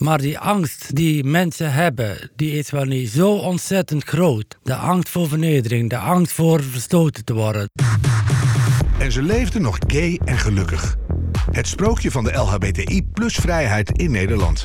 Maar die angst die mensen hebben, die is wel niet zo ontzettend groot. De angst voor vernedering, de angst voor verstoten te worden. En ze leefden nog gay en gelukkig. Het sprookje van de LHBTI plus vrijheid in Nederland.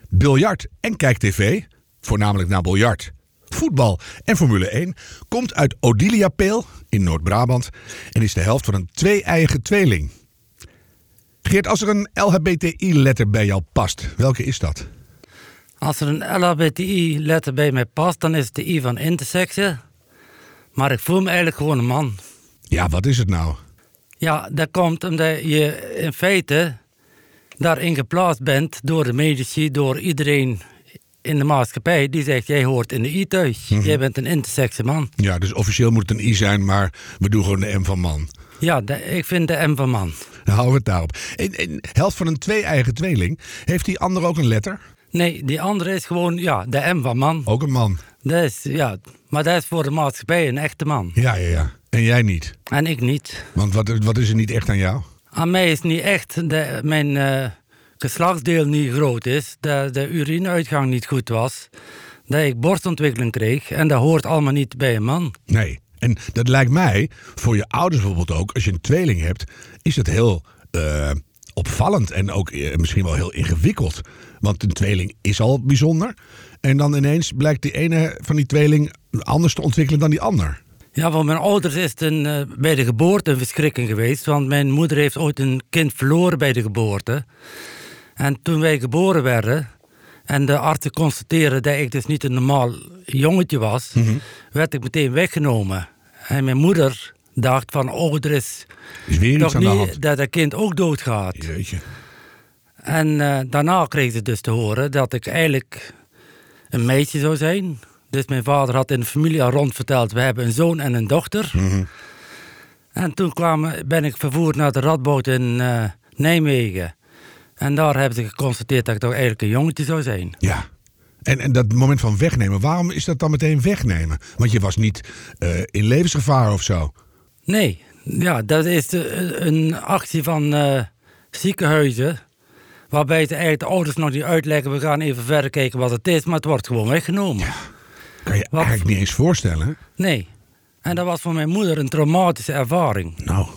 biljart en kijktv, voornamelijk naar biljart, voetbal en Formule 1, komt uit Odiliapeel in Noord-Brabant en is de helft van een twee-eigen tweeling. Geert, als er een LHBTI-letter bij jou past, welke is dat? Als er een LHBTI-letter bij mij past, dan is het de I van intersexe. Maar ik voel me eigenlijk gewoon een man. Ja, wat is het nou? Ja, dat komt omdat je in feite daarin geplaatst bent door de medici, door iedereen in de maatschappij die zegt: jij hoort in de I thuis. Jij bent een intersexe man. Ja, dus officieel moet het een I zijn, maar we doen gewoon de M van man. Ja, de- ik vind de M van man. Dan houden we het daarop. En helft van een twee-eigen tweeling, heeft die ander ook een letter? Nee, die andere is gewoon ja, de M van man. Ook een man. Dat is, ja, maar dat is voor de maatschappij een echte man. Ja, ja, ja. En jij niet. En ik niet. Want wat, wat is er niet echt aan jou? Aan mij is niet echt dat mijn eh, geslachtsdeel niet groot is, dat de urineuitgang niet goed was, dat ik borstontwikkeling kreeg en dat hoort allemaal niet bij een man. Nee. En dat lijkt mij, voor je ouders bijvoorbeeld ook, als je een tweeling hebt, is het heel eh, opvallend en ook eh, misschien wel heel ingewikkeld. Want een tweeling is al bijzonder. En dan ineens blijkt die ene van die tweeling anders te ontwikkelen dan die ander. Ja, voor mijn ouders is het een, eh, bij de geboorte een verschrikking geweest, want mijn moeder heeft ooit een kind verloren bij de geboorte. En toen wij geboren werden en de artsen constateerden dat ik dus niet een normaal jongetje was, werd ik meteen weggenomen. En mijn moeder dacht van, oh, er is Is weer toch niet dat dat kind ook doodgaat. Jeetje. En eh, daarna kreeg ze dus te horen dat ik eigenlijk een meisje zou zijn. Dus mijn vader had in de familie al rond verteld, we hebben een zoon en een dochter. En toen kwam, ben ik vervoerd naar de Radboud in eh, Nijmegen. En daar hebben ze geconstateerd dat ik toch eigenlijk een jongetje zou zijn. Ja. En, en dat moment van wegnemen, waarom is dat dan meteen wegnemen? Want je was niet eh, in levensgevaar of zo. Nee, ja, dat is een actie van eh, ziekenhuizen. Waarbij ze eigenlijk de ouders nog niet uitleggen, we gaan even verder kijken wat het is, maar het wordt gewoon weggenomen. Kan je Wat- eigenlijk niet eens voorstellen. Nee. En dat was voor mijn moeder een traumatische ervaring. Nou.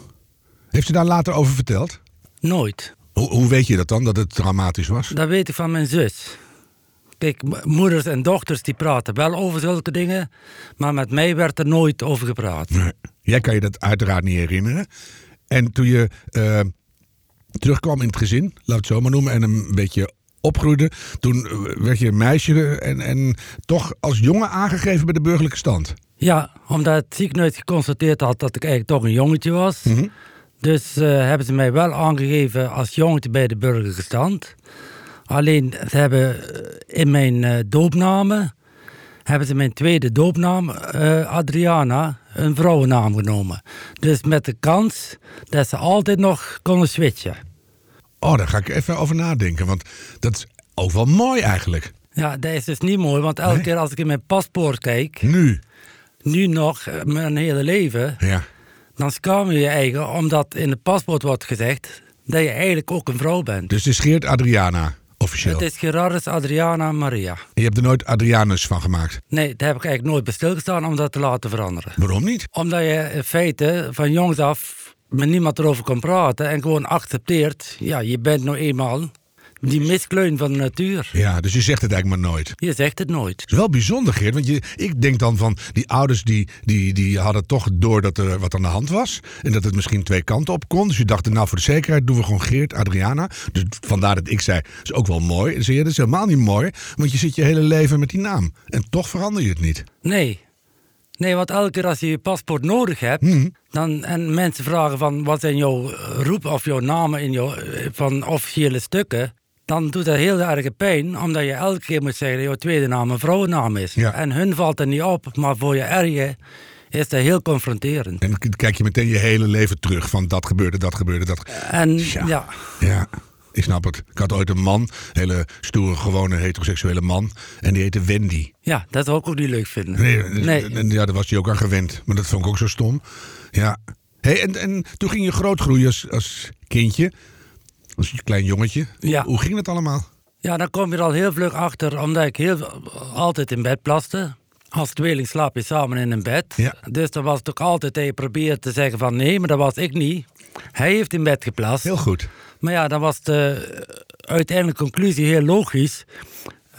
Heeft ze daar later over verteld? Nooit. Hoe, hoe weet je dat dan, dat het dramatisch was? Dat weet ik van mijn zus. Kijk, moeders en dochters die praten wel over zulke dingen, maar met mij werd er nooit over gepraat. Nee. Jij kan je dat uiteraard niet herinneren. En toen je eh, terugkwam in het gezin, laat het zo maar noemen, en een beetje opgroeide, toen eh, werd je een meisje en, en toch als jongen aangegeven bij de burgerlijke stand. Ja, omdat het ziekenhuis geconstateerd had dat ik eigenlijk toch een jongetje was. Dus eh, hebben ze mij wel aangegeven als jongetje bij de burgerlijke stand. Alleen ze hebben eh, in mijn eh, doopnamen hebben ze mijn tweede doopnaam, Adriana, een vrouwennaam genomen. Dus met de kans dat ze altijd nog konden switchen. Oh, daar ga ik even over nadenken, want dat is ook wel mooi eigenlijk. Ja, dat is dus niet mooi, want elke Nee? keer als ik in mijn paspoort kijk, Nu. nu nog, eh, mijn hele leven, Ja. dan schaam je je eigen, omdat in het paspoort wordt gezegd dat je eigenlijk ook een vrouw bent. Dus het is Geert Adriana, officieel. Het is Gerardus Adriana Maria. En je hebt er nooit Adrianus van gemaakt. Nee, daar heb ik eigenlijk nooit bij stilgestaan om dat te laten veranderen. Waarom niet? Omdat je in feite van jongs af met niemand erover kan praten en gewoon accepteert, ja, je bent nou eenmaal die miskleun van de natuur. Ja, dus je zegt het eigenlijk maar nooit. Je zegt het nooit. Het is wel bijzonder, Geert. Want je, ik denk dan van die ouders die, die, die hadden toch door dat er wat aan de hand was. En dat het misschien twee kanten op kon. Dus je dacht, nou voor de zekerheid doen we gewoon Geert, Adriana. Dus vandaar dat ik zei, dat is ook wel mooi. En zei je, dat is helemaal niet mooi. Want je zit je hele leven met die naam. En toch verander je het niet. Nee. Nee, want elke keer als je je paspoort nodig hebt, Mhm. dan, en mensen vragen van wat zijn jouw roep of jouw namen in jouw eh, van officiële stukken, dan doet dat heel erg pijn, omdat je elke keer moet zeggen dat jouw tweede naam een vrouwennaam is. Ja. En hun valt er niet op, maar voor je erge is dat heel confronterend. En dan kijk je meteen je hele leven terug. Van dat gebeurde, dat gebeurde, dat En Ja. ja, Ja, ik snap het. Ik had ooit een man, een hele stoere, gewone heteroseksuele man. En die heette Wendy. ja, dat zou ik ook niet leuk vinden. Nee, Nee. En, ja, daar was hij ook aan gewend. Maar dat vond ik ook zo stom. Ja. Hey, en, en toen ging je groot groeien als, als kindje. Als klein jongetje. Ja. Hoe ging het allemaal? Ja, dan kom je er al heel vlug achter, omdat ik heel, altijd in bed plaste. Als tweeling slaap je samen in een bed. Ja. Dus dan was het ook altijd dat je probeert te zeggen van nee, maar dat was ik niet. Hij heeft in bed geplast. Heel goed. Maar ja, dan was de uiteindelijke conclusie heel logisch.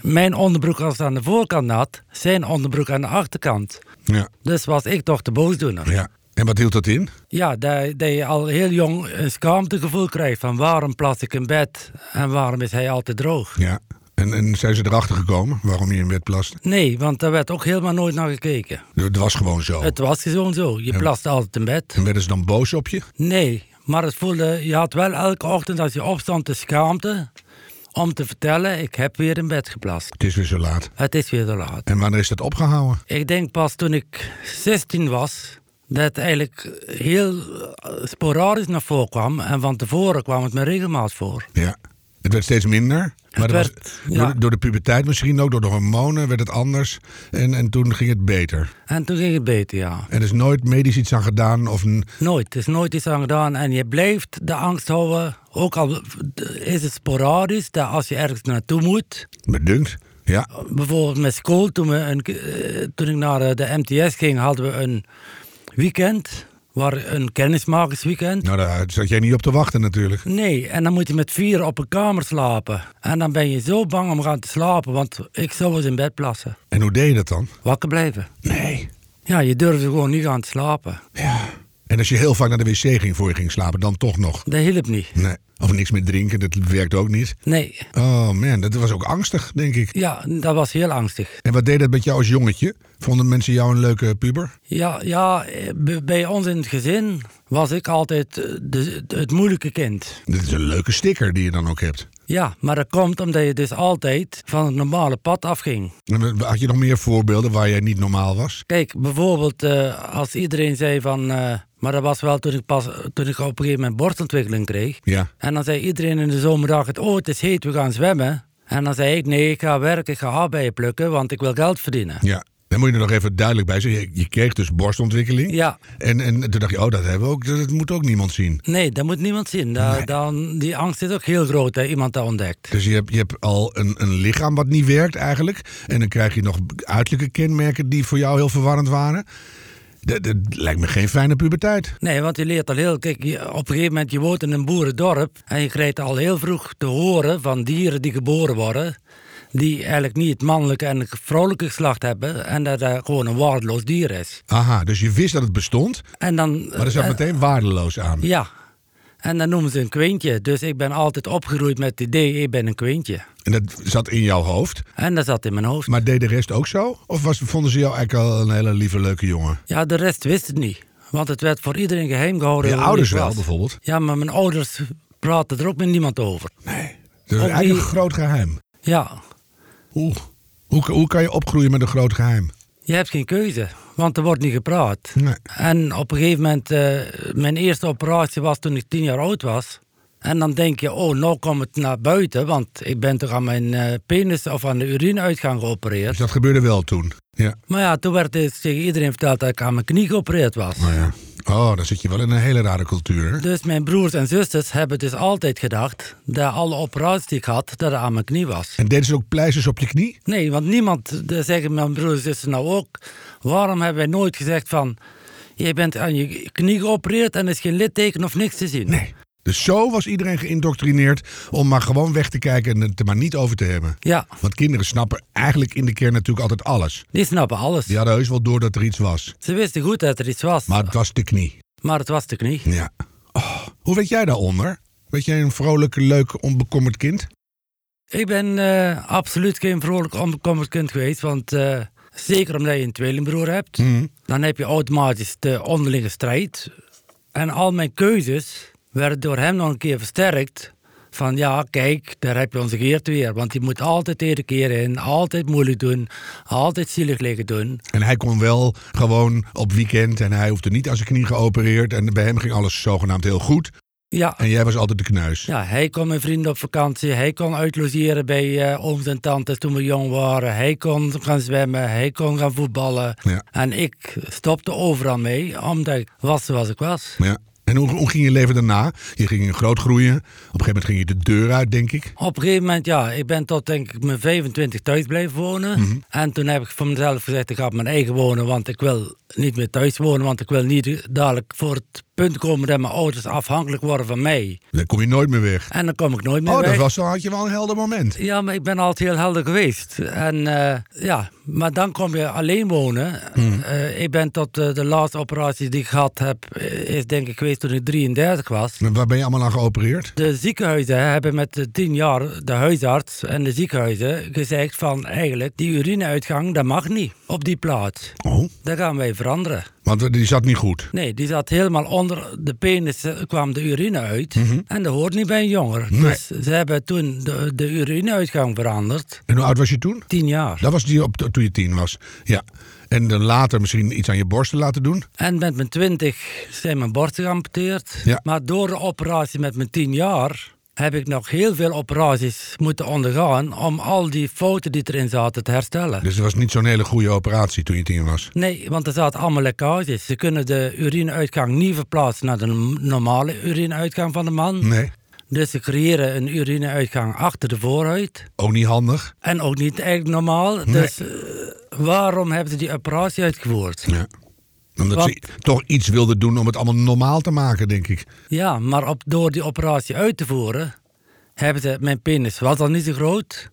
Mijn onderbroek was aan de voorkant nat, zijn onderbroek aan de achterkant. Ja. Dus was ik toch de boosdoener. ja. En wat hield dat in? Ja, dat, dat je al heel jong een schaamtegevoel krijgt van waarom plas ik in bed en waarom is hij altijd droog. Ja. En, en zijn ze erachter gekomen waarom je in bed plaste? Nee, want daar werd ook helemaal nooit naar gekeken. Dat was gewoon zo. Het was gewoon zo. Je plaste altijd in bed. En werden ze dan boos op je? Nee, maar het voelde, je had wel elke ochtend als je opstond de schaamte om te vertellen, ik heb weer in bed geplast. Het is weer zo laat. Het is weer te laat. En wanneer is dat opgehouden? Ik denk pas toen ik 16 was, dat het eigenlijk heel sporadisch naar voren kwam. En van tevoren kwam het me regelmatig voor. Ja. Het werd steeds minder. Maar werd- was, ja. door, door de puberteit misschien ook, door de hormonen werd het anders. En, en toen ging het beter. En toen ging het beter, ja. Er is nooit medisch iets aan gedaan of een... Nooit. Er is nooit iets aan gedaan. En je blijft de angst houden. Ook al is het sporadisch, dat als je ergens naartoe moet. Bedunkt. Ja. Bijvoorbeeld met school, toen, we een, eh, toen ik naar de MTS ging, hadden we een weekend. Waar een kennismakersweekend. Nou, daar zat jij niet op te wachten natuurlijk. Nee, en dan moet je met vier op een kamer slapen. En dan ben je zo bang om gaan te slapen, want ik zou eens in bed plassen. En hoe deed je dat dan? Wakker blijven. Nee. Ja, je durfde gewoon niet gaan te slapen. Ja. En als je heel vaak naar de wc ging voor je ging slapen, dan toch nog. Dat hielp niet. Nee. Of niks meer drinken, dat werkt ook niet. Nee, Oh man, dat was ook angstig, denk ik. ja, dat was heel angstig. En wat deed dat met jou als jongetje? Vonden mensen jou een leuke puber? Ja, ja eh, bij ons in het gezin was ik altijd eh, de, de- het moeilijke kind. Dit is een leuke sticker die je dan ook hebt. Ja, maar dat komt omdat je dus altijd van het normale pad afging. En Had je nog meer voorbeelden waar jij niet normaal was? Kijk, bijvoorbeeld eh, als iedereen zei van... eh, maar dat was wel toen ik, pas, toen ik op een gegeven moment borstontwikkeling kreeg. Ja. En dan zei iedereen in de zomerdag, het, oh het is heet, we gaan zwemmen. En dan zei ik, nee, ik ga werken, ik ga aardbeien plukken, want ik wil geld verdienen. Ja. Dan moet je er nog even duidelijk bij zeggen. Je, je kreeg dus borstontwikkeling. Ja, En, en toen dacht je, oh, dat hebben we ook. Dat moet ook niemand zien. nee, dat moet niemand zien. Da- Nee. dan, die angst is ook heel groot, dat iemand dat ontdekt. Dus je hebt, je hebt al een, een lichaam wat niet werkt eigenlijk. En dan krijg je nog uiterlijke kenmerken die voor jou heel verwarrend waren. Dat, dat lijkt me geen fijne puberteit. Nee, want je leert al heel... Kijk, je- op een gegeven moment, je woont in een boerendorp... en je krijgt al heel vroeg te horen van dieren die geboren worden... die eigenlijk niet het mannelijke en het vrouwelijke geslacht hebben... en dat dat gewoon een waardeloos dier is. Aha, dus je wist dat het bestond, En dan... maar er zat eh, meteen waardeloos aan. Ja. En dan noemen ze een kwintje. Dus ik ben altijd opgegroeid met het idee, ik ben een kwintje. En dat zat in jouw hoofd. En dat zat in mijn hoofd. Maar deed de rest ook zo? Of was, vonden ze jou eigenlijk al een hele lieve, leuke jongen? Ja, de rest wist het niet. Want het werd voor iedereen geheim gehouden. Je ouders wel, bijvoorbeeld. Ja, maar mijn ouders praten er ook met niemand over. Nee. Dat is Ook eigenlijk een groot geheim. Ja, Hoe, hoe, hoe kan je opgroeien met een groot geheim? je hebt geen keuze. Want er wordt niet gepraat. Nee. En op een gegeven moment, eh, mijn eerste operatie was toen ik tien jaar oud was. En dan denk je, oh, nou komt het naar buiten. Want ik ben toch aan mijn eh, penis of aan de urineuitgang geopereerd. Dus dat gebeurde wel toen. Ja. Maar ja, toen werd dus tegen iedereen verteld dat ik aan mijn knie geopereerd was. Nou ja. Oh, dan zit je wel in een hele rare cultuur. Dus mijn broers en zusters hebben dus altijd gedacht dat alle operaties die ik had, dat het aan mijn knie was. En deden ze ook pleisters op je knie? Nee, want niemand, zeggen mijn broers en zusters nou ook, waarom hebben wij nooit gezegd van, je bent aan je knie geopereerd en er is geen litteken of niks te zien. Nee. Dus zo was iedereen geïndoctrineerd om maar gewoon weg te kijken en het er maar niet over te hebben. Ja, Want kinderen snappen eigenlijk in de kern natuurlijk altijd alles. die snappen alles. Die hadden heus wel door dat er iets was. Ze wisten goed dat er iets was, Maar het was de knie. maar het was de knie. Ja. Oh, hoe weet jij daaronder? Weet jij een vrolijk, leuk, onbekommerd kind? Ik ben eh, absoluut geen vrolijk onbekommerd kind geweest, want eh, zeker omdat je een tweelingbroer hebt, Mhm. dan heb je automatisch de onderlinge strijd. En al mijn keuzes werden door hem nog een keer versterkt. Van ja, kijk, daar heb je onze Geert weer. Want die moet altijd de keer in, altijd moeilijk doen, altijd zielig liggen doen. En hij kon wel gewoon op weekend en hij hoefde niet aan zijn knie geopereerd. En bij hem ging alles zogenaamd heel goed. Ja, En jij was altijd de kneus. ja hij kon met vrienden op vakantie, hij kon uitlogeren bij eh ooms en tantes toen we jong waren. Hij kon gaan zwemmen, hij kon gaan voetballen. Ja. En ik stopte overal mee, omdat ik was zoals ik was. Ja. En hoe, hoe ging je leven daarna? Je ging groot groeien. Op een gegeven moment ging je de deur uit, denk ik. Op een gegeven moment, ja, ik ben tot denk ik mijn 25 thuis blijven wonen. Mhm. En toen heb ik voor mezelf gezegd, ik ga op mijn eigen wonen, want ik wil niet meer thuis wonen, want ik wil niet dadelijk voor het punt komen dat mijn ouders afhankelijk worden van mij. Dan kom je nooit meer weg. En dan kom ik nooit meer Oh, weg. dat was, dan had je wel een helder moment. Ja, maar ik ben altijd heel helder geweest. En eh, ja, maar dan kom je alleen wonen. Mhm. Eh, ik ben tot eh, de laatste operatie die ik gehad heb, is denk ik geweest toen ik 33 was. En Waar ben je allemaal aan geopereerd? De ziekenhuizen hebben met de 10 jaar, de huisarts en de ziekenhuizen, gezegd van eigenlijk, die urineuitgang, dat mag niet op die plaats. Oh, Dat gaan wij veranderen. want die zat niet goed. Nee, die zat helemaal onder de penis, eh, kwam de urine uit. En dat hoort niet bij een jonger. Nee. Dus ze hebben toen de, de urineuitgang veranderd. En hoe oud was je toen? 10 jaar. Dat was die op, toen je tien was. Ja. En dan later misschien iets aan je borsten laten doen. En met mijn 20 zijn mijn borsten geamputeerd. Ja. Maar door de operatie met mijn 10 jaar heb ik nog heel veel operaties moeten ondergaan om al die fouten die erin zaten te herstellen. Dus het was niet zo'n hele goede operatie toen je tien was. Nee, want er zaten allemaal lekkages. Ze kunnen de urineuitgang niet verplaatsen naar de normale urineuitgang van de man. Nee. Dus ze creëren een urineuitgang achter de voorhuid. Ook niet handig. En ook niet echt normaal. Dus eh, waarom hebben ze die operatie uitgevoerd? Ja. Omdat Want- ze toch iets wilden doen om het allemaal normaal te maken, denk ik. Ja, maar op, door die operatie uit te voeren, hebben ze, mijn penis was al niet zo groot,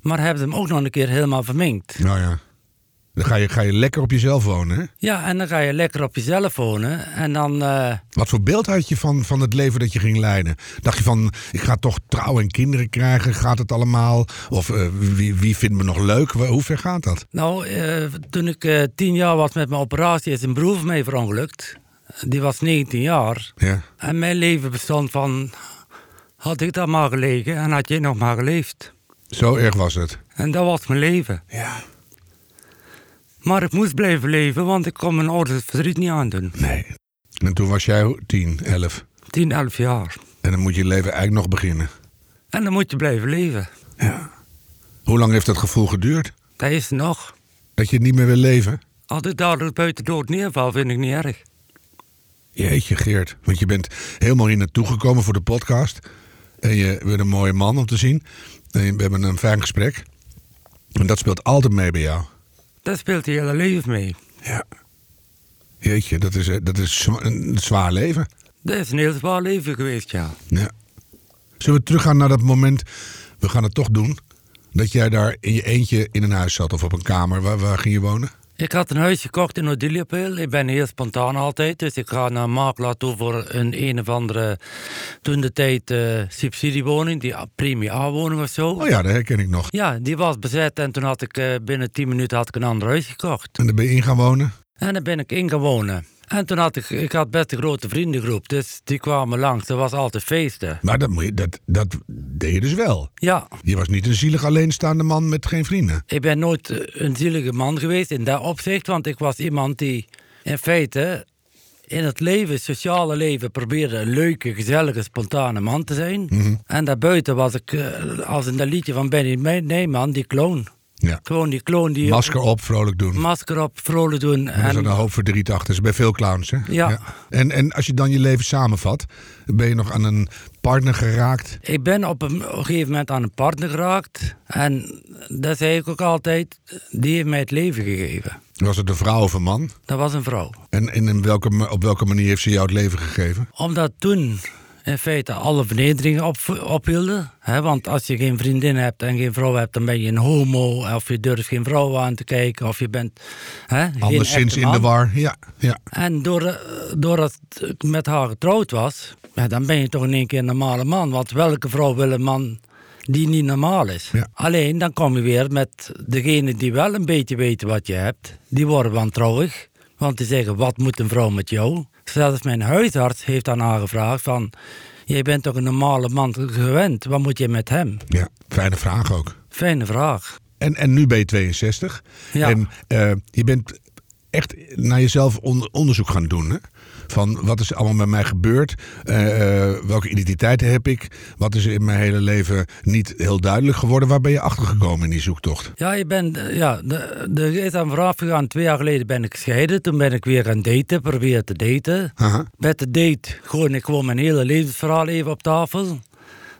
maar hebben ze hem ook nog een keer helemaal verminkt. Nou ja. Dan ga je, ga je lekker op jezelf wonen, hè? Ja, en dan ga je lekker op jezelf wonen en dan, eh, Wat voor beeld had je van, van het leven dat je ging leiden? Dacht je van, ik ga toch trouwen en kinderen krijgen? Gaat het allemaal? Of eh, wie, wie vindt me nog leuk? Hoe ver gaat dat? nou, eh, toen ik tien jaar was met mijn operatie, is een broer van mij verongelukt. Die was 19 jaar. Ja. En mijn leven bestond van, had ik daar maar gelegen en had jij nog maar geleefd. Zo erg was het. En dat was mijn leven. Ja. Maar ik moest blijven leven, want ik kon mijn ouders verdriet niet aandoen. Nee. En toen was jij 10, 11. 10, 11 jaar. En dan moet je leven eigenlijk nog beginnen. En dan moet je blijven leven. Ja. Hoe lang heeft dat gevoel geduurd? Dat is er nog. Dat je niet meer wil leven? Als ik daar buiten dood neerval, vind ik niet erg. Jeetje Geert, want je bent helemaal hier naartoe gekomen voor de podcast. En je bent een mooie man om te zien. En we hebben een fijn gesprek. En dat speelt altijd mee bij jou. Dat speelt je hele leven mee. Ja. Jeetje, dat is, eh, dat is een zwaar leven. Dat is een heel zwaar leven geweest, ja. Ja. Zullen we teruggaan naar dat moment, we gaan het toch doen, dat jij daar in je eentje in een huis zat of op een kamer. Waar, waar ging je wonen? Ik had een huis gekocht in Odiliapeel. Ik ben heel spontaan altijd. Dus ik ga naar een makelaar toe voor een een of andere, toen de tijd, eh, subsidiewoning. Die premie A-woning of zo. Oh ja, dat herken ik nog. Ja, die was bezet en toen had ik eh, binnen 10 minuten had ik een ander huis gekocht. En daar ben je in gaan wonen? En daar ben ik in gaan wonen. En toen had ik, ik had best een grote vriendengroep, dus die kwamen langs. Er was altijd feesten. Maar dat, moet je, dat, dat deed je dus wel. Ja, Je was niet een zielig alleenstaande man met geen vrienden. ik ben nooit eh, een zielige man geweest in dat opzicht, want ik was iemand die in feite in het leven, sociale leven, probeerde een leuke, gezellige, spontane man te zijn. En daarbuiten was ik, eh, als in dat liedje van Benny Neyman, die kloon. Ja. Gewoon die kloon die... Masker op, vrolijk doen. Masker op, vrolijk doen. Er zat een En, hoop verdriet achter. Is bij veel clowns, hè? Ja. En, en als je dan je leven samenvat, ben je nog aan een partner geraakt. Ik ben op een, op een gegeven moment aan een partner geraakt. En dat zei ik ook altijd, die heeft mij het leven gegeven. Was het een vrouw of een man? Dat was een vrouw. En, en in welke, op welke manier heeft ze jou het leven gegeven? Omdat toen in feite alle vernederingen op, ophielden. Hè? Want als je geen vriendin hebt en geen vrouw hebt, dan ben je een homo. Of je durft geen vrouw aan te kijken. Of je bent hè, Anderszins in de war. Ja, ja. En doordat, doordat ik met haar getrouwd was, ja, dan ben je toch in één keer een normale man. Want welke vrouw wil een man die niet normaal is? Ja. Alleen dan kom je weer met degene die wel een beetje weten wat je hebt. Die worden wantrouwig. Want die zeggen, wat moet een vrouw met jou? Zelfs mijn huisarts heeft aan haar gevraagd van... Jij bent toch een normale man gewend, wat moet je met hem? ja. Fijne vraag ook. Fijne vraag. En, en nu ben je 62. Ja. En eh, je bent echt naar jezelf on- onderzoek gaan doen. Hè? Van wat is allemaal met mij gebeurd? Eh, eh, welke identiteiten heb ik? Wat is er in mijn hele leven niet heel duidelijk geworden? Waar ben je achter gekomen in die zoektocht? Ja, je bent, eh, ja, de, de is aan vooraf gegaan. Twee jaar geleden ben ik gescheiden. Toen ben ik weer gaan daten, proberen te daten. Aha. Met de date gooi ik gewoon mijn hele levensverhaal even op tafel.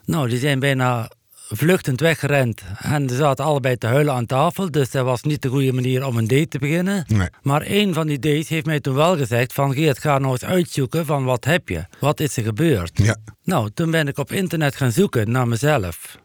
Nou, die zijn bijna vluchtend weggerend. En ze zaten allebei te huilen aan tafel. Dus dat was niet de goede manier om een date te beginnen. Nee. Maar één van die dates heeft mij toen wel gezegd van... Geert, ga nou eens uitzoeken van wat heb je? Wat is er gebeurd? Ja. Nou, toen ben ik op internet gaan zoeken naar mezelf.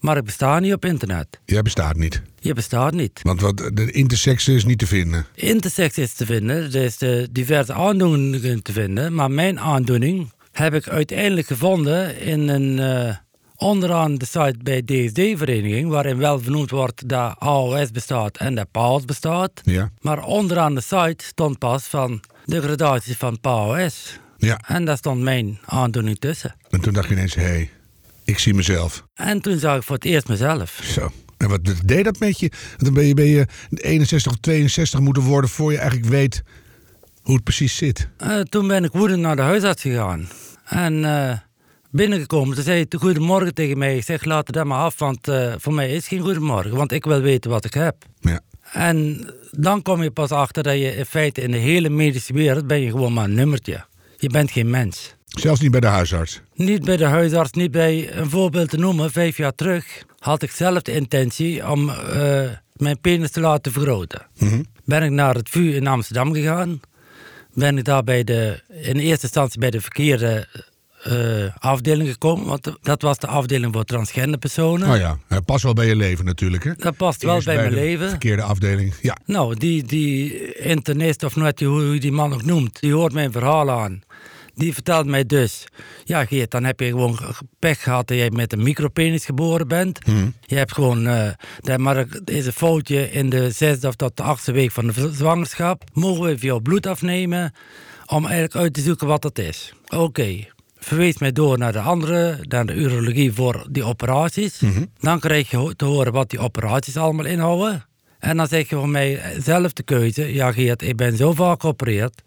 Maar ik besta niet op internet. Jij bestaat niet. Je bestaat niet. Want wat, de intersex is niet te vinden. Intersex is te vinden, er is de diverse aandoeningen te vinden. Maar mijn aandoening heb ik uiteindelijk gevonden in een... eh, onderaan de site bij DSD-vereniging, waarin wel vernoemd wordt dat AOS bestaat en dat PAOS bestaat. Ja. Maar onderaan de site stond pas van de gradatie van PAOS. Ja. En daar stond mijn aandoening tussen. En toen dacht je ineens, hé, hey, ik zie mezelf. En toen zag ik voor het eerst mezelf. Zo. En wat deed dat met je? Dan ben je, ben je 61 of 62 moeten worden voor je eigenlijk weet hoe het precies zit. Eh, toen ben ik woedend naar de huisarts gegaan. En eh, binnengekomen, toen zei hij goedemorgen tegen mij. Ik zeg, laat het dat maar af, want eh, voor mij is geen goedemorgen. Want ik wil weten wat ik heb. Ja. En dan kom je pas achter dat je in feite in de hele medische wereld ben je gewoon maar een nummertje. Je bent geen mens. Zelfs niet bij de huisarts. Niet bij de huisarts, niet bij een voorbeeld te noemen. Vijf jaar terug had ik zelf de intentie om eh, mijn penis te laten vergroten. Mhm. Ben ik naar het VU in Amsterdam gegaan. Ben ik daar bij de, in eerste instantie bij de verkeerde eh, afdeling gekomen. Want dat was de afdeling voor transgender personen. Oh ja, hij past wel bij je leven natuurlijk. Hè? Dat past wel bij mijn leven. Verkeerde afdeling. Ja. Nou, die, die internist, of net hoe je die man ook noemt, die hoort mijn verhaal aan. Die vertelt mij dus, ja Geert, dan heb je gewoon pech gehad dat jij met een micropenis geboren bent. Je hebt gewoon, eh dat maar er is een foutje in de zesde of tot de achtste week van de zwangerschap. Mogen we even jouw bloed afnemen om eigenlijk uit te zoeken wat dat is. Oké. Verwees mij door naar de andere, naar de urologie voor die operaties. Dan krijg je te horen wat die operaties allemaal inhouden. En dan zeg je voor mij zelf de keuze. Ja, Geert, ik ben zo vaak geopereerd.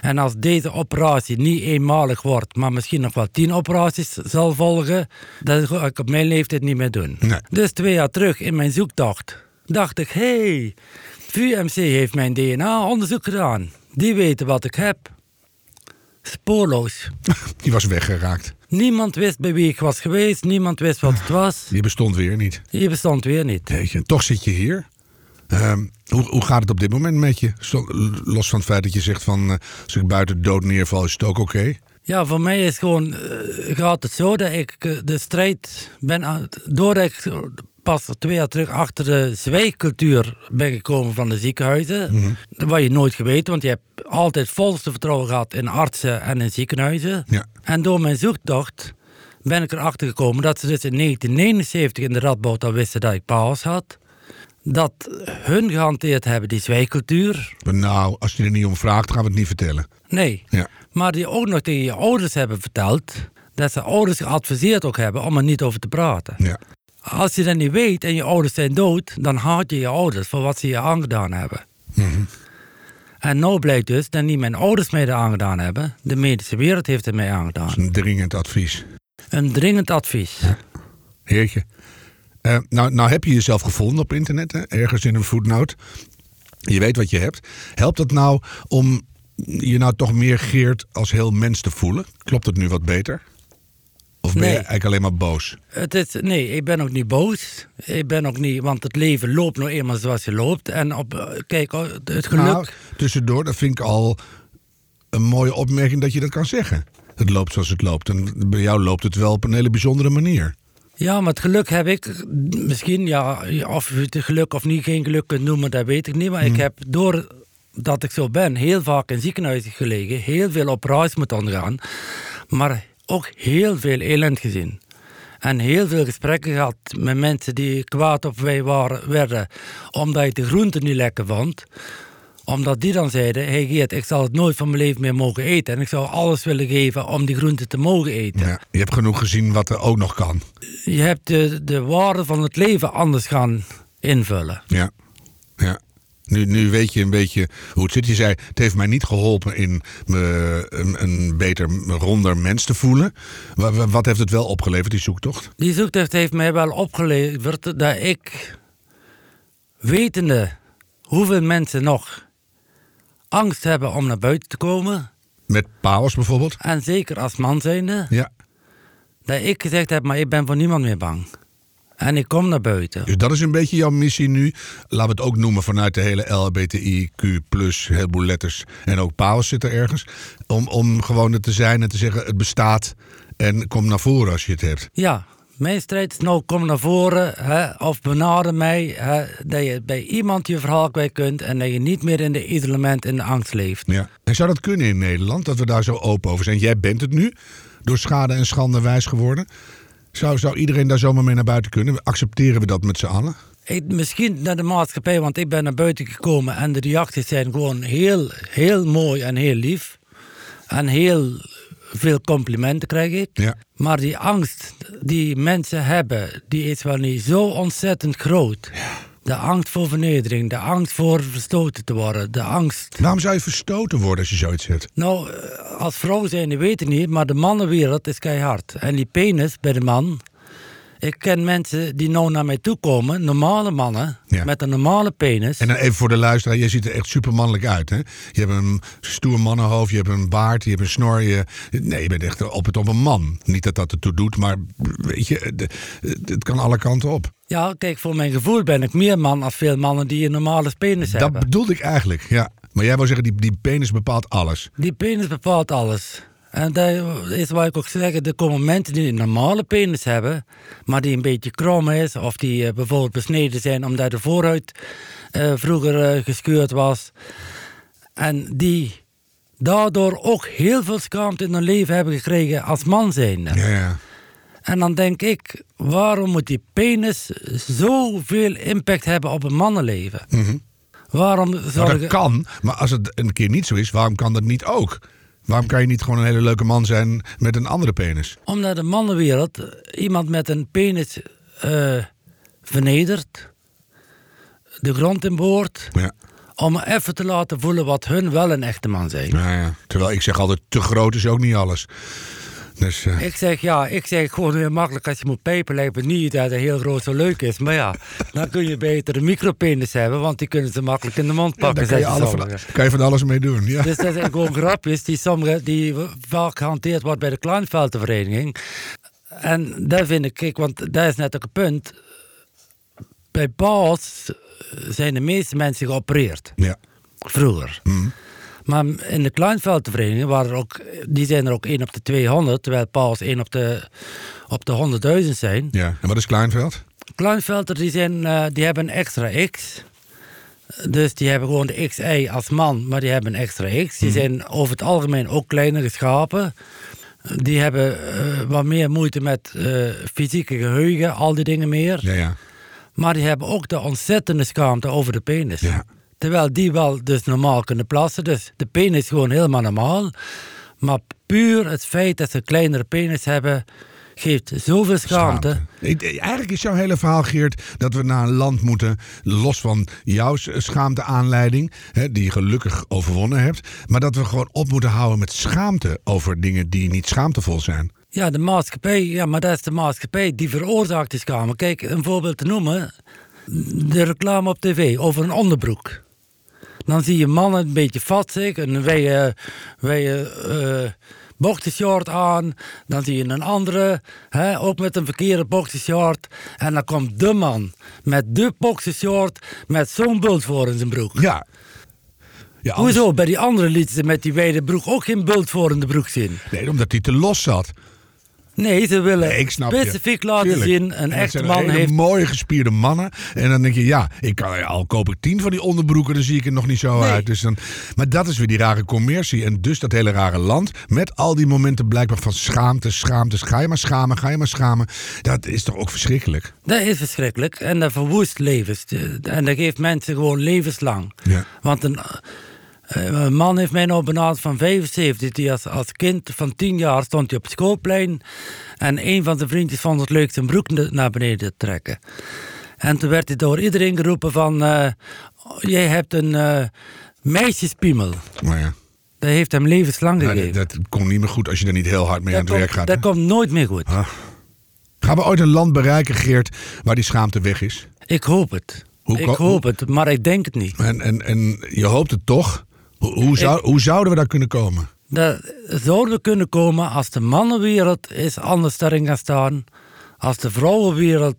En als deze operatie niet eenmalig wordt, maar misschien nog wel tien operaties zal volgen, dan ga ik op mijn leeftijd niet meer doen. Nee. Dus twee jaar terug in mijn zoektocht dacht ik: hé, hey, VUMC heeft mijn DNA-onderzoek gedaan. Die weten wat ik heb. Spoorloos. Die was weggeraakt. Niemand wist bij wie ik was geweest, niemand wist wat het was. Die bestond weer niet. Je bestond weer niet. Weet je, toch zit je hier. Ehm, hoe, hoe gaat het op dit moment met je? Los van het feit dat je zegt van... eh, als ik buiten dood neerval, is het ook oké? Ja, voor mij is gewoon, eh, gaat het zo dat ik eh, de strijd ben aan, doordat ik pas twee jaar terug achter de zwijgcultuur ben gekomen van de ziekenhuizen. Wat je nooit geweten, want je hebt altijd volste vertrouwen gehad in artsen en in ziekenhuizen. Ja. En door mijn zoektocht ben ik erachter gekomen dat ze dus in 1979 in de Radboud al wisten dat ik paus had. Dat hun gehanteerd hebben die zwijgcultuur. Maar nou, als je er niet om vraagt, gaan we het niet vertellen. Nee. Ja. Maar die ook nog tegen je ouders hebben verteld. Dat ze ouders geadviseerd ook hebben om er niet over te praten. Ja. Als je dat niet weet en je ouders zijn dood, dan haat je je ouders voor wat ze je aangedaan hebben. Mhm. En nou blijkt dus dat niet mijn ouders mij dat aangedaan hebben. De medische wereld heeft het mij Dat aangedaan. is een dringend advies. Een dringend advies. Heertje. Eh, nou, nou heb je jezelf gevonden op internet, hè? ergens in een footnote. Je weet wat je hebt. Helpt dat nou om je nou toch meer Geert als heel mens te voelen? Klopt het nu wat beter? Of ben Nee. je eigenlijk alleen maar boos? Het is, nee, ik ben ook niet boos. Ik ben ook niet, want het leven loopt nou eenmaal zoals je loopt. En op, eh, kijk, oh, het geluk. Nou, tussendoor, dat vind ik al een mooie opmerking dat je dat kan zeggen. het loopt zoals het loopt. En bij jou loopt het wel op een hele bijzondere manier. Ja, maar het geluk heb ik misschien, ja, of je het geluk of niet geen geluk kunt noemen, dat weet ik niet. Maar ik Mhm. heb doordat ik zo ben, heel vaak in ziekenhuizen gelegen, heel veel operaties moeten ondergaan, maar ook heel veel elend gezien. En heel veel gesprekken gehad met mensen die kwaad op mij waren, werden omdat ik de groenten niet lekker vond. Omdat die dan zeiden, hey Geert, ik zal het nooit van mijn leven meer mogen eten. En ik zou alles willen geven om die groenten te mogen eten. Ja. Je hebt genoeg gezien wat er ook nog kan. Je hebt de, de waarde van het leven anders gaan invullen. Ja. ja. Nu, nu weet je een beetje hoe het zit. Je zei, het heeft mij niet geholpen in me een, een beter, ronder mens te voelen. Wa- wa- Wat heeft het wel opgeleverd, die zoektocht? Die zoektocht heeft mij wel opgeleverd dat ik, wetende hoeveel mensen nog angst hebben om naar buiten te komen, Met Paus bijvoorbeeld? en zeker als man zijnde, Ja. dat ik gezegd heb, maar ik ben voor niemand meer bang. En ik kom naar buiten. Dus dat is een beetje jouw missie nu. Laten we het ook noemen vanuit de hele LHBTIQ+, heleboel letters. En ook Paus zit er ergens. Om, om gewoon er te zijn en te zeggen, het bestaat. En kom naar voren als je het hebt. Ja, mijn strijd is nou, kom naar voren hè, of benader mij. Hè, dat je bij iemand je verhaal kwijt kunt en dat je niet meer in de isolement en de angst leeft. Ja. En zou dat kunnen in Nederland, dat we daar zo open over zijn? Jij bent het nu, door schade en schande wijs geworden. Zou, zou iedereen daar zomaar mee naar buiten kunnen? Accepteren we dat met z'n allen? Ik, misschien naar de maatschappij, want ik ben naar buiten gekomen en de reacties zijn gewoon heel, heel mooi en heel lief. En heel veel complimenten krijg ik. Ja. Maar die angst die mensen hebben, die is wel niet zo ontzettend groot. De angst voor vernedering, de angst voor verstoten te worden, de angst Waarom zou je verstoten worden als je zoiets hebt? Nou, eh, als vrouw zijn, weet ik niet, maar de mannenwereld is keihard. En die penis bij de man. Ik ken mensen die nou naar mij toe komen, normale mannen, Ja. met een normale penis. En dan even voor de luisteraar, je ziet er echt supermannelijk uit. Hè? Je hebt een stoer mannenhoofd, je hebt een baard, je hebt een snor. Je... Nee, je bent echt op het op een man. Niet dat dat ertoe doet, maar weet je, het kan alle kanten op. Ja, kijk, voor mijn gevoel ben ik meer man als veel mannen die een normale penis Dat hebben. bedoelde ik eigenlijk, ja. Maar jij wou zeggen, die, die penis bepaalt alles. Die penis bepaalt alles. En dat is wat ik ook zeg, er komen mensen die een normale penis hebben, maar die een beetje krom is, of die eh, bijvoorbeeld besneden zijn omdat de voorhuid eh, vroeger eh, gescheurd was. En die daardoor ook heel veel schaamte in hun leven hebben gekregen als man zijnde. Ja, ja. En dan denk ik, waarom moet die penis zoveel impact hebben op een mannenleven? Waarom Nou, zorgen... dat kan, maar als het een keer niet zo is, waarom kan dat niet ook? Waarom kan je niet gewoon een hele leuke man zijn met een andere penis? Omdat de mannenwereld iemand met een penis eh, vernedert, de grond in boort, Ja. om even te laten voelen wat hun wel een echte man zijn. Nou ja. Terwijl ik zeg altijd, te groot is ook niet alles. Dus, Ik zeg ja, ik zeg gewoon heel makkelijk als je moet pijpen, lijkt me niet dat het heel groot zo leuk is. Maar ja, dan kun je beter een micropenis hebben, want die kunnen ze makkelijk in de mond ja, pakken. daar kan je, van, kan je van alles mee doen. Ja. Dus dat zijn gewoon grapjes die, sommige, die vaak gehanteerd wordt bij de Kleinveldenvereniging. En daar vind ik, kijk, want dat is net ook een punt. Bij Paus zijn de meeste mensen geopereerd, ja. vroeger. Mhm. Maar in de Kleinveldenvereniging waren er ook, die zijn er ook 1 op de 200, terwijl Paus 1 op de, op de 100.000 zijn. ja. En wat is Kleinveld? Kleinvelder die, zijn, eh, die hebben een extra X. Dus die hebben gewoon de XY als man, maar die hebben een extra X. Die zijn over het algemeen ook kleinere schapen. Die hebben eh, wat meer moeite met eh, fysieke geheugen, al die dingen meer. Ja, ja. Maar die hebben ook de ontzettende schaamte over de penis. Ja. Terwijl die wel dus normaal kunnen plassen. Dus de penis is gewoon helemaal normaal. Maar puur het feit dat ze een kleinere penis hebben, geeft zoveel schaamte. Eigenlijk is jouw hele verhaal, Geert, dat we naar een land moeten, los van jouw schaamte-aanleiding, hè, die je gelukkig overwonnen hebt, maar dat we gewoon op moeten houden met schaamte over dingen die niet schaamtevol zijn. Ja, de maatschappij, ja, maar dat is de maatschappij die veroorzaakt die schaamte. Kijk, een voorbeeld te noemen. De reclame op tv over een onderbroek. Dan zie je mannen een beetje vatzig, een wijde eh, boxershort aan. Dan zie je een andere, hè, ook met een verkeerde boxershort. En dan komt de man met de boxershort met zo'n bult voor in zijn broek. Ja. Ja, anders- Hoezo? Bij die andere ze met die wijde broek ook geen bult voor in de broek zien. Nee, omdat hij te los zat. Nee, ze willen Nee, ik snap je. specifiek laten Tuurlijk. zien... En een zijn man hele heeft... mooie gespierde mannen. En dan denk je, ja, ik kan, al koop ik tien van die onderbroeken, dan zie ik er nog niet zo Nee. uit. Dus dan, maar dat is weer die rare commercie. En dus dat hele rare land. Met al die momenten blijkbaar van schaamte, schaamte. Ga je maar schamen, ga je maar schamen. Dat is toch ook verschrikkelijk? Dat is verschrikkelijk en dat verwoest levens. En dat geeft mensen gewoon levenslang. Ja. Want een, een man heeft mij nou benaderd van 75. Die als, als kind van 10 jaar stond hij op het schoolplein. En een van zijn vriendjes vond het leuk zijn broek na- naar beneden te trekken. En toen werd hij door iedereen geroepen van... eh, jij hebt een eh, meisjespiemel. Ja, Dat heeft hem levenslang nou, gegeven. dat, dat komt niet meer goed als je er niet heel hard mee aan het werk gaat. dat komt nooit meer goed. Ah. Gaan we ooit een land bereiken, Geert, waar die schaamte weg is? Ik hoop het. Hoe ik hoop het, maar ik denk het niet. En, en, en je hoopt het toch? Hoe, hoe, zou, hoe zouden we daar kunnen komen? Dat zouden we kunnen komen als de mannenwereld is anders daarin gaat staan. Als de vrouwenwereld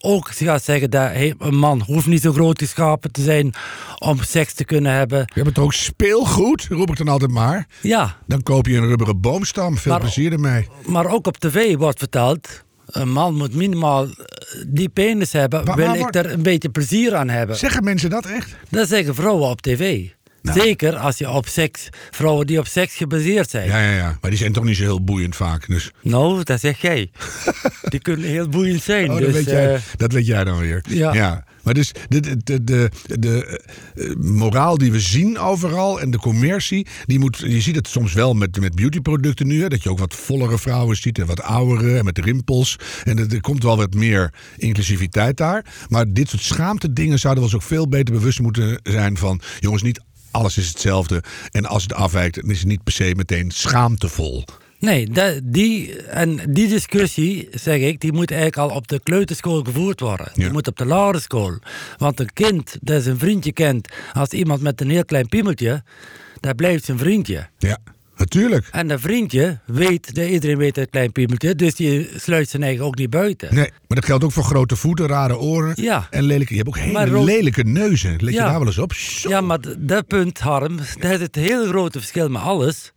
ook gaat zeggen dat hey, een man hoeft niet zo groot geschapen te zijn om seks te kunnen hebben. We hebben toch ook speelgoed, roep ik dan altijd maar. Ja, Dan koop je een rubberen boomstam. Veel Maar- plezier ermee. maar ook op tv wordt verteld... Een man moet minimaal eh, die penis hebben, Maar- wil maar- ik er een beetje plezier aan hebben. Zeggen mensen dat echt? Dat zeggen vrouwen op tv. Nou. Zeker als je op seks, vrouwen die op seks gebaseerd zijn. Ja, ja, ja. Maar die zijn toch niet zo heel boeiend vaak. Dus, Nou, dat zeg jij. Die kunnen heel boeiend zijn. oh, dus, dat, weet jij, eh, dat weet jij dan weer. Ja. Maar dus de, de, de, de, de, eh, moraal die we zien overal en de commercie, die moet, je ziet het soms wel met, met beautyproducten nu. Hè, dat je ook wat vollere vrouwen ziet en wat oudere en met rimpels. En er, er komt wel wat meer inclusiviteit daar. Maar dit soort schaamte dingen zouden we ons ook veel beter bewust moeten zijn van... jongens, niet alles is hetzelfde. En als het afwijkt, dan is het niet per se meteen schaamtevol. Nee, die, en die discussie, zeg ik, die moet eigenlijk al op de kleuterschool gevoerd worden. Ja. Die moet op de lagere school. Want een kind dat zijn vriendje kent als iemand met een heel klein piemeltje, dat blijft zijn vriendje. Ja, natuurlijk. En dat vriendje weet dat iedereen weet dat klein piemeltje, dus die sluit zijn eigen ook niet buiten. Nee, maar dat geldt ook voor grote voeten, rare oren Ja. en lelijke... Je hebt ook hele lelijke neuzen. Let je daar wel eens op? Zo. Ja, maar dat punt, Harm, dat is het hele grote verschil met alles.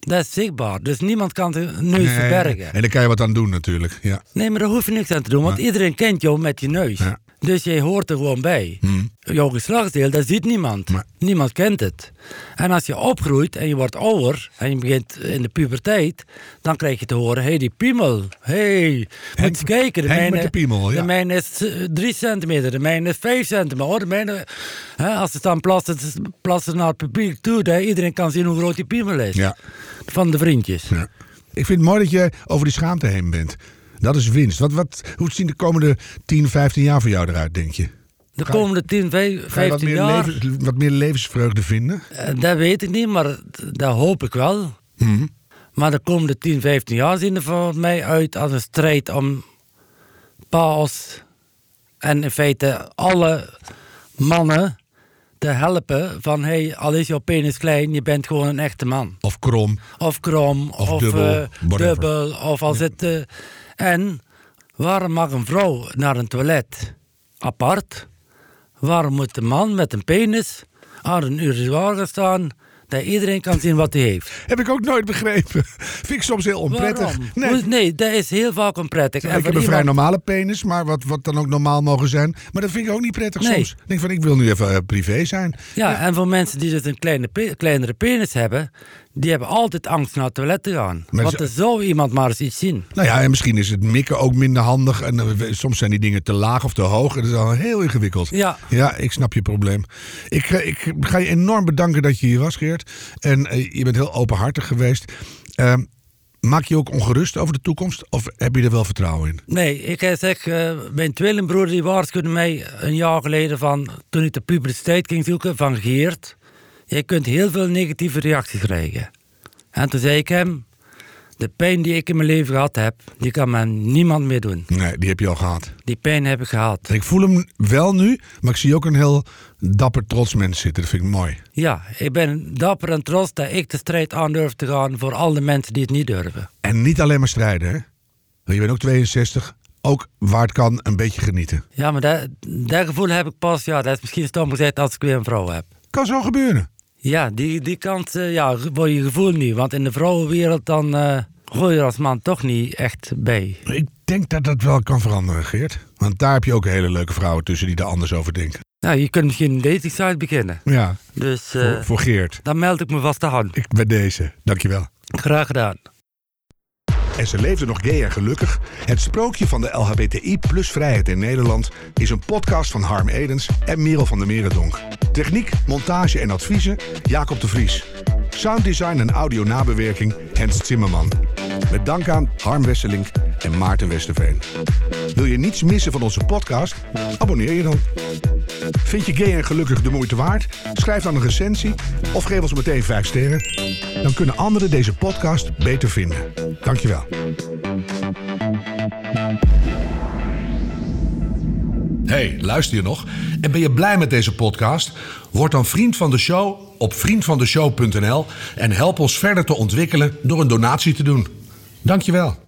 Dat is zichtbaar, dus niemand kan de neus Nee, verbergen. En daar kan je wat aan doen natuurlijk. Ja. Nee, maar daar hoef je niks aan te doen, want iedereen kent jou met je neus. Ja. Dus jij hoort er gewoon bij. Jouw geslachtsdeel, dat ziet niemand. Maar- Niemand kent het. En als je opgroeit en je wordt ouder en je begint in de puberteit, dan krijg je te horen: hé, hey, die piemel. Hé, hey, moet eens kijken. De mijne, de piemel, ja. de mijne is 3 centimeter, de mijne is 5 centimeter. Oh, de mijne, hè, als ze dan plassen, plassen naar het publiek toe, dat iedereen kan zien hoe groot die piemel is. Ja. Van de vriendjes. Ja. Ik vind het mooi dat je over die schaamte heen bent. Dat is winst. Wat, wat, hoe zien de komende 10, 15 jaar voor jou eruit, denk je? De je- komende 10, Ga je wat 15 meer, jaar. wat meer levensvreugde vinden? Eh, Dat weet ik niet, maar dat hoop ik wel. Mhm. Maar de komende 10, 15 jaar zien er voor mij uit als een strijd om paus. En in feite alle mannen te helpen van hey, al is jouw penis klein, je bent gewoon een echte man. Of krom? Of krom, Of of, dubbel, whatever. dubbel, of al zit... eh, en waarom mag een vrouw naar een toilet apart? Waarom moet een man met een penis aan een urinoir staan... dat iedereen kan zien wat hij heeft? Heb ik ook nooit begrepen. Vind ik soms heel onprettig. Nee. Nee, dat is heel vaak onprettig. Ik heb een vrij normale penis, maar wat, wat dan ook normaal mogen zijn. Maar dat vind ik ook niet prettig Nee. soms. Ik denk van, ik wil nu even eh, privé zijn. Ja, en voor mensen die dus een kleine pe- kleinere penis hebben... die hebben altijd angst naar het toilet te gaan. Maar Want er zou iemand maar eens iets zien. Nou ja, en misschien is het mikken ook minder handig. En eh, soms zijn die dingen te laag of te hoog. En dat is al heel ingewikkeld. Ja. Ja, ik snap je probleem. Ik, ik ga je enorm bedanken dat je hier was, Geert. En eh, je bent heel openhartig geweest. Ehm, maak je ook ongerust over de toekomst? Of heb je er wel vertrouwen in? Nee, ik eh, zeg, mijn tweelingbroer die waarschuwde mij een jaar geleden van... toen ik de puberteit ging zoeken, van Geert... je kunt heel veel negatieve reacties krijgen. En toen zei ik hem... de pijn die ik in mijn leven gehad heb, die kan me niemand meer doen. Nee, die heb je al gehad. Die pijn heb ik gehad. Ik voel hem wel nu, maar ik zie ook een heel dapper trots mens zitten. Dat vind ik mooi. Ja, ik ben dapper en trots dat ik de strijd aan durf te gaan... voor al de mensen die het niet durven. En niet alleen maar strijden, hè? Je bent ook 62. Ook waar het kan, een beetje genieten. Ja, maar dat, dat gevoel heb ik pas... ja, dat is misschien stom gezegd als ik weer een vrouw heb. Kan zo gebeuren. Ja, die, die kant uh, ja, word je gevoel niet. Want in de vrouwenwereld dan uh, hoor je als man toch niet echt bij. Ik denk dat dat wel kan veranderen, Geert. Want daar heb je ook hele leuke vrouwen tussen die er anders over denken. Nou, je kunt misschien een dating site beginnen. Ja, dus, uh, voor, voor Geert. Dan meld ik me vast aan. Ik bij deze. Dankjewel. Graag gedaan. En ze leefde nog gay en gelukkig. Het sprookje van de LHBTI plus vrijheid in Nederland is een podcast van Harm Edens en Merel van der Merendonk. Techniek, montage en adviezen Jacob de Vries. Sounddesign en audio nabewerking Hens Zimmerman. Met dank aan Harm Wesseling en Maarten Westerveen. Wil je niets missen van onze podcast? Abonneer je dan. Vind je gay en gelukkig de moeite waard? Schrijf dan een recensie of geef ons meteen 5 sterren. Dan kunnen anderen deze podcast beter vinden. Dankjewel. Hey, luister je nog? En ben je blij met deze podcast? Word dan vriend van de show op vriendvandeshow.nl en help ons verder te ontwikkelen door een donatie te doen. Dankjewel.